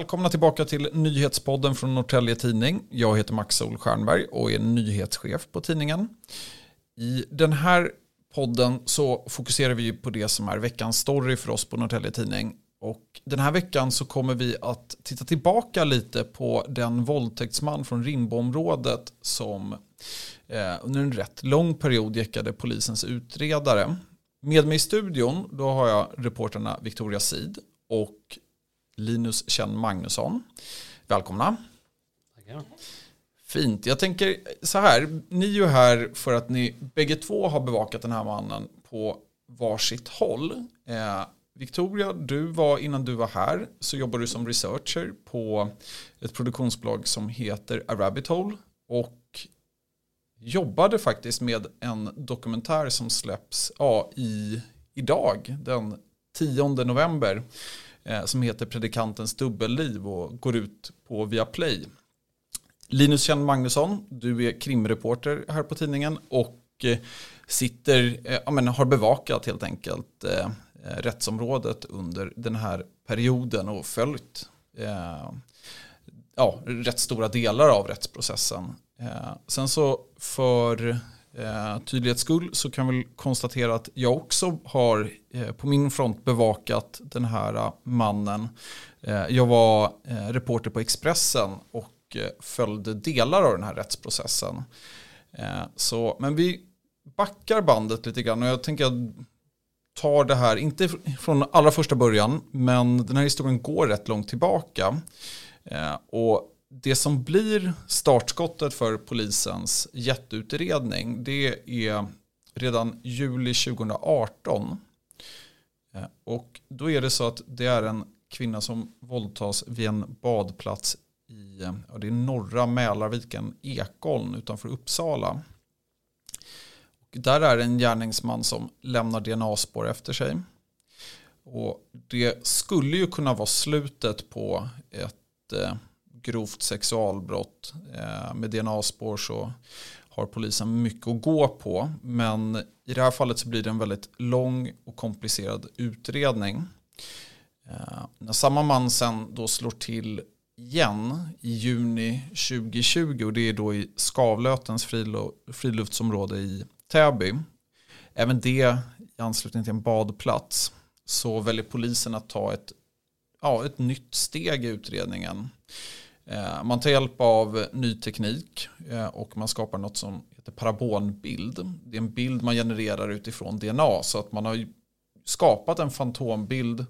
Välkomna tillbaka till nyhetspodden från Norrtälje Tidning. Jag heter Max Sol Stjernberg och är nyhetschef på tidningen. I den här podden så fokuserar vi på det som är veckans story för oss på Norrtälje Tidning. Och den här veckan så kommer vi att titta tillbaka lite på den våldtäktsman från Rimboområdet som eh, under en rätt lång period jäckade polisens utredare. Med mig i studion då har jag reporterna Victoria Sid och Linus Kjell Magnusson. Välkomna. Tackar. Fint. Jag tänker så här. Ni är ju här för att ni bägge två har bevakat den här mannen på varsitt håll. Eh, Victoria, du var innan du var här så jobbade du som researcher på ett produktionsbolag som heter A Rabbit Hole och jobbade faktiskt med en dokumentär som släpps ja, i, idag, den 10 november Eh, som heter Predikantens dubbelliv och går ut på Viaplay. Linus Kjell Magnusson, du är krimreporter här på tidningen och eh, sitter, eh, ja, men har bevakat helt enkelt eh, rättsområdet under den här perioden och följt eh, ja, rätt stora delar av rättsprocessen. Eh, sen så för eh, tydlighets skull så kan vi konstatera att jag också har eh, på min front bevakat den här eh, mannen. Eh, jag var eh, reporter på Expressen och eh, följde delar av den här rättsprocessen. så, men vi backar bandet lite grann och jag tänker att tar det här, inte från allra första början, men den här historien går rätt långt tillbaka. och det som blir startskottet för polisens jätteutredning det är redan juli 2018. Eh, och då är det så att det är en kvinna som våldtas vid en badplats i ja, det är norra Mälarviken, Ekholm utanför Uppsala. Och där är en gärningsman som lämnar DNA-spår efter sig. Och det skulle ju kunna vara slutet på ett eh, grovt sexualbrott. Eh, med DNA-spår så har polisen mycket att gå på. Men i det här fallet så blir det en väldigt lång och komplicerad utredning. Eh, när samma man sen då slår till igen i juni 2020 och det är då i Skavlötens friluftsområde i Täby. Även det i anslutning till en badplats så väljer polisen att ta ett, ja, ett nytt steg i utredningen. Eh, man tar hjälp av ny teknik eh, och man skapar något som heter parabolbild. Det är en bild man genererar utifrån DNA så att man har skapat en fantombild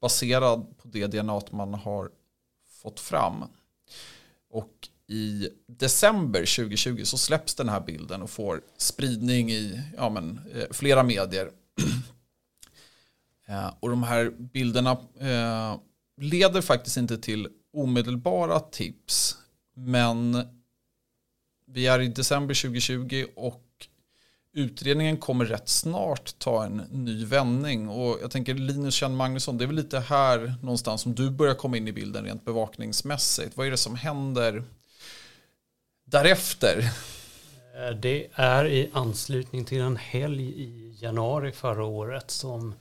baserad på det DNA man har fått fram. Och i december 2020 så släpps den här bilden och får spridning i ja, men, eh, flera medier. och de här bilderna leder faktiskt inte till omedelbara tips. Men vi är i december 2020 och utredningen kommer rätt snart ta en ny vändning. Och jag tänker Linus Kjell Magnusson, det är väl lite här någonstans som du börjar komma in i bilden rent bevakningsmässigt. Vad är det som händer därefter? Det är i anslutning till en helg i januari förra året som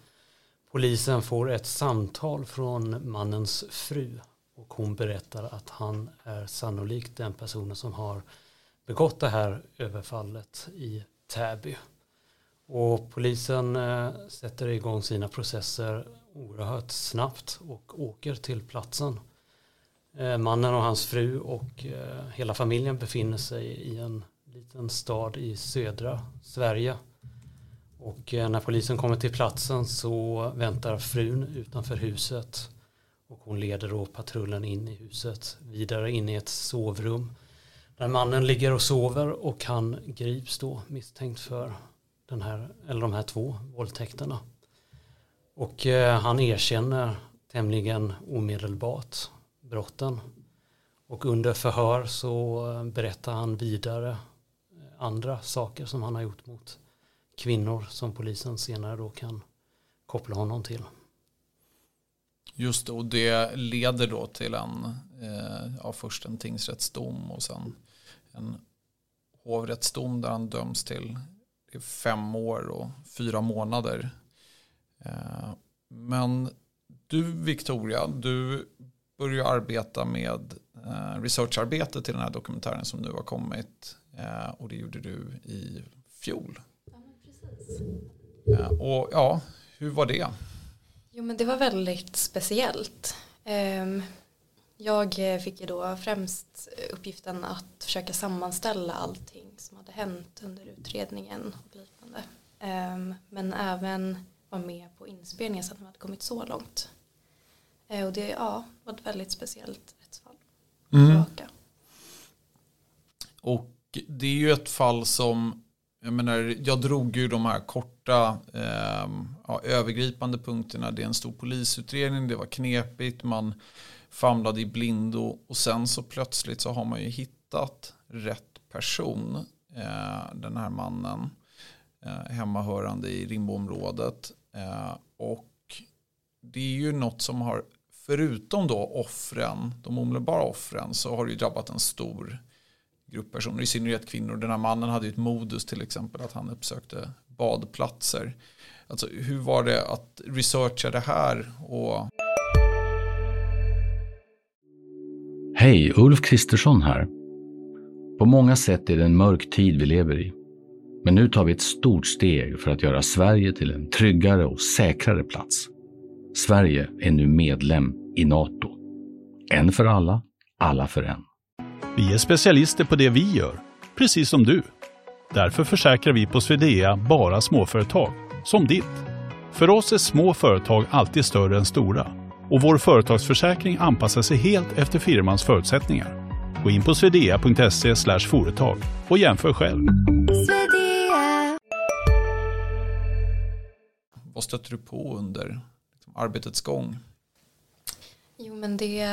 polisen får ett samtal från mannens fru och hon berättar att han är sannolikt den personen som har begått det här överfallet i Täby. Och polisen eh, sätter igång sina processer oerhört snabbt och åker till platsen. Eh, mannen och hans fru och eh, hela familjen befinner sig i en liten stad i södra Sverige. Och eh, när polisen kommer till platsen så väntar frun utanför huset och hon leder då patrullen in i huset, vidare in i ett sovrum. Där mannen ligger och sover och han grips då misstänkt för den här, eller de här två våldtäkterna. Och eh, han erkänner tämligen omedelbart brotten. Och under förhör så eh, berättar han vidare eh, andra saker som han har gjort mot kvinnor som polisen senare då kan koppla honom till. Just det, och det leder då till en, eh, ja, först en tingsrättsdom och sen en hovrättsdom där han döms till fem år och fyra månader. Eh, men du Victoria, du började arbeta med eh, researcharbete till den här dokumentären som nu har kommit. Eh, och det gjorde du i fjol. Ja, precis. Eh, och ja, hur var det? Jo men det var väldigt speciellt. Ehm, jag fick ju då främst uppgiften att försöka sammanställa allting som hade hänt under utredningen och liknande. Ehm, men även vara med på inspelningen så att de hade kommit så långt. Eh, och det ja, var ett väldigt speciellt rättsfall. Mm. Och det är ju ett fall som, jag menar, jag drog ju de här korta eh, ja, övergripande punkterna. Det är en stor polisutredning, det var knepigt, man famlade i blindo och sen så plötsligt så har man ju hittat rätt person, eh, den här mannen, eh, hemmahörande i Rimboområdet. Eh, och det är ju något som har, förutom då offren, de omedelbara offren, så har det ju drabbat en stor grupppersoner, i synnerhet kvinnor. Den här mannen hade ju ett modus till exempel att han uppsökte badplatser. Alltså hur var det att researcha det här? Och... Hej, Ulf Kristersson här. På många sätt är det en mörk tid vi lever i. Men nu tar vi ett stort steg för att göra Sverige till en tryggare och säkrare plats. Sverige är nu medlem i Nato. En för alla, alla för en. Vi är specialister på det vi gör, precis som du. Därför försäkrar vi på Swedea bara småföretag, som ditt. För oss är små företag alltid större än stora och vår företagsförsäkring anpassar sig helt efter firmans förutsättningar. Gå in på swedea.se företag och jämför själv. Vad stötte du på under liksom, arbetets gång? Jo men det,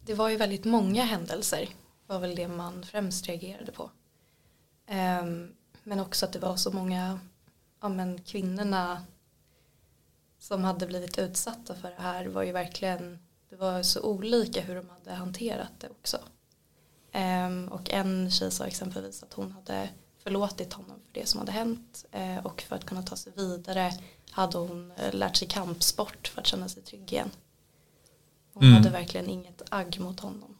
det var ju väldigt många händelser var väl det man främst reagerade på. Um, men också att det var så många ja, men kvinnorna som hade blivit utsatta för det här var ju verkligen det var så olika hur de hade hanterat det också. Um, och en tjej sa exempelvis att hon hade förlåtit honom för det som hade hänt uh, och för att kunna ta sig vidare hade hon uh, lärt sig kampsport för att känna sig trygg igen. Hon mm. hade verkligen inget agg mot honom.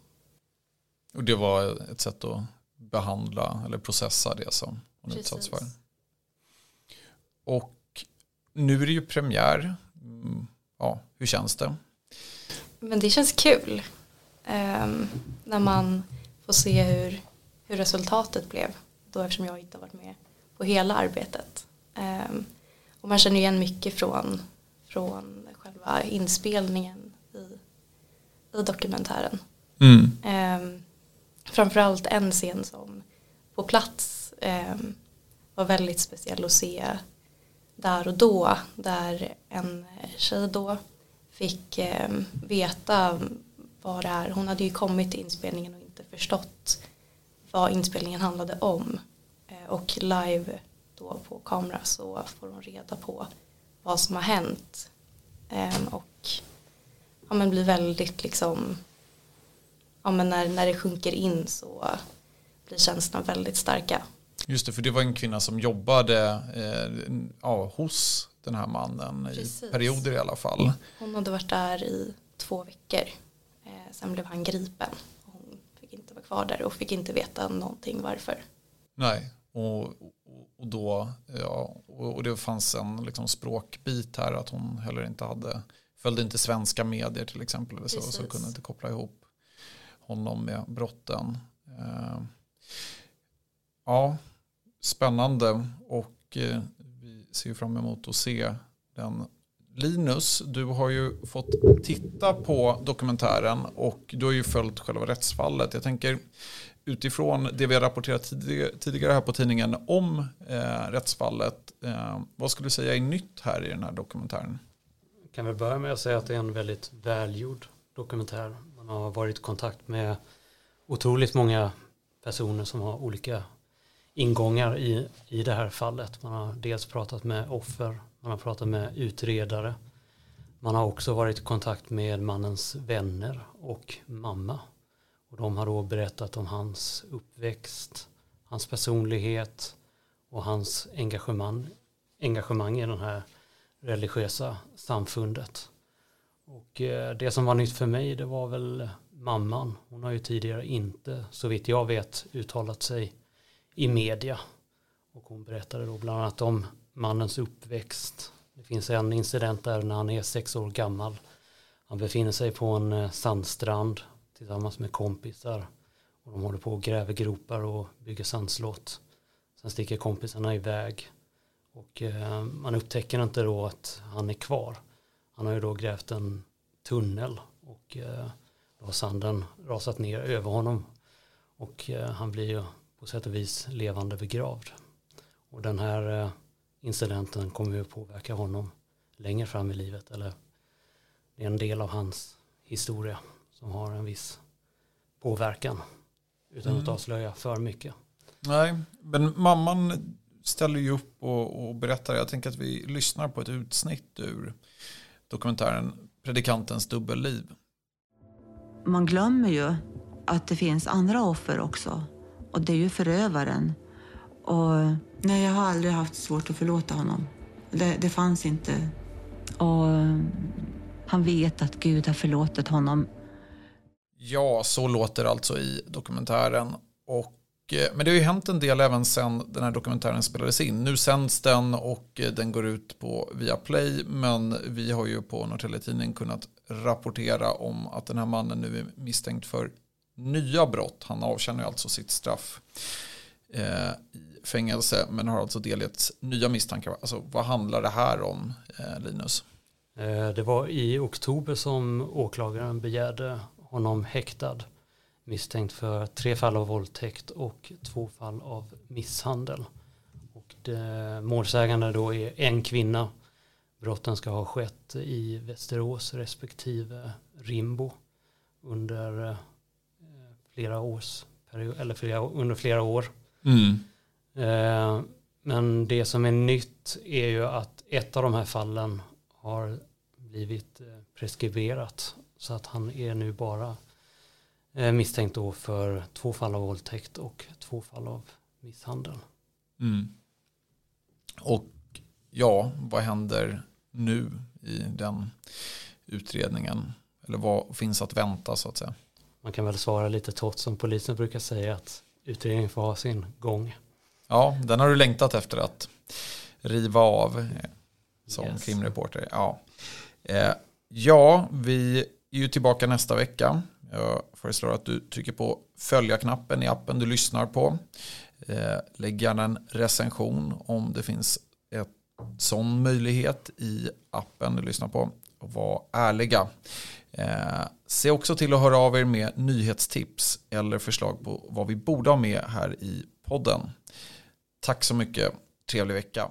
Och det var ett sätt att behandla eller processa det som hon utsatts för. Och nu är det ju premiär. Mm, ja, hur känns det? Men det känns kul. Um, när man får se hur, hur resultatet blev. Då eftersom jag inte har varit med på hela arbetet. Um, och man känner igen mycket från, från själva inspelningen i, i dokumentären. Mm. Um, framförallt en scen som på plats eh, var väldigt speciell att se där och då där en tjej då fick eh, veta vad det är. Hon hade ju kommit till inspelningen och inte förstått vad inspelningen handlade om eh, och live då på kamera så får hon reda på vad som har hänt eh, och ja, men blir väldigt liksom ja, men när, när det sjunker in så blir känslorna väldigt starka. Just det, för det var en kvinna som jobbade eh, ja, hos den här mannen Precis. i perioder i alla fall. Hon hade varit där i två veckor. Eh, sen blev han gripen. Hon fick inte vara kvar där och fick inte veta någonting varför. Nej, och, och då, ja, och det fanns en liksom språkbit här att hon heller inte hade, följde inte svenska medier till exempel eller så, så kunde inte koppla ihop honom med brotten. Eh, ja, spännande och eh, vi ser fram emot att se den. Linus, du har ju fått titta på dokumentären och du har ju följt själva rättsfallet. Jag tänker utifrån det vi har rapporterat tidigare här på tidningen om eh, rättsfallet. Eh, vad skulle du säga är nytt här i den här dokumentären? Kan vi börja med att säga att det är en väldigt välgjord dokumentär. Man har varit i kontakt med otroligt många personer som har olika ingångar i, i det här fallet. Man har dels pratat med offer, man har pratat med utredare. Man har också varit i kontakt med mannens vänner och mamma. Och de har då berättat om hans uppväxt, hans personlighet och hans engagemang, engagemang i det här religiösa samfundet. Och eh, det som var nytt för mig det var väl mamman. Hon har ju tidigare inte, så vitt jag vet, uttalat sig i media. Och hon berättade då bland annat om mannens uppväxt. Det finns en incident där när han är sex år gammal. Han befinner sig på en eh, sandstrand tillsammans med kompisar. Och de håller på och gräver gropar och bygger sandslott. Sen sticker kompisarna iväg. Och eh, man upptäcker inte då att han är kvar. Han har ju då grävt en tunnel och eh, då har sanden rasat ner över honom. Och eh, han blir ju på sätt och vis levande begravd. Och den här eh, incidenten kommer ju att påverka honom längre fram i livet. Eller det är en del av hans historia som har en viss påverkan. Utan Mm. att avslöja för mycket. Nej, men mamman ställer ju upp och, och berättar. Jag tänker att vi lyssnar på ett utsnitt ur dokumentären Predikantens dubbelliv. man glömmer ju att det finns andra offer också. Och det är ju förövaren. Och nej, jag har aldrig haft svårt att förlåta honom. Det, det fanns inte. Och han vet att Gud har förlåtit honom. Ja, så låter det alltså i dokumentären. Och, eh, Eh, men det har ju hänt en del även sen den här dokumentären spelades in. Nu sänds den och eh, den går ut på Viaplay. Men vi har ju på Norrtelje Tidning kunnat rapportera om att den här mannen nu är misstänkt för nya brott. Han avtjänar ju alltså sitt straff eh, i fängelse men har alltså delgetts nya misstankar. Alltså vad handlar det här om, eh, Linus? Eh, det var i oktober som åklagaren begärde honom häktad misstänkt för tre fall av våldtäkt och två fall av misshandel. Och det, målsägande då är en kvinna. Brotten ska ha skett i Västerås respektive Rimbo under eh, flera års period, eller flera, under flera år. Eh, Men det som är nytt är ju att ett av de här fallen har blivit eh, preskriberat. Så att han är nu bara misstänkt då för två fall av våldtäkt och två fall av misshandel. Mm. Och ja, vad händer nu i den utredningen? Eller vad finns att vänta så att säga? Man kan väl svara lite torrt som polisen brukar säga att utredningen får ha sin gång. Ja, den har du längtat efter att riva av eh, som Yes. krimreporter. Ja. Eh, ja, vi är ju tillbaka nästa vecka. Jag föreslår att du trycker på följa-knappen i appen du lyssnar på. Eh, lägg gärna en recension om det finns en sån möjlighet i appen du lyssnar på. Och var ärliga. Eh, se också till att höra av er med nyhetstips eller förslag på vad vi borde ha med här i podden. Tack så mycket. Trevlig vecka.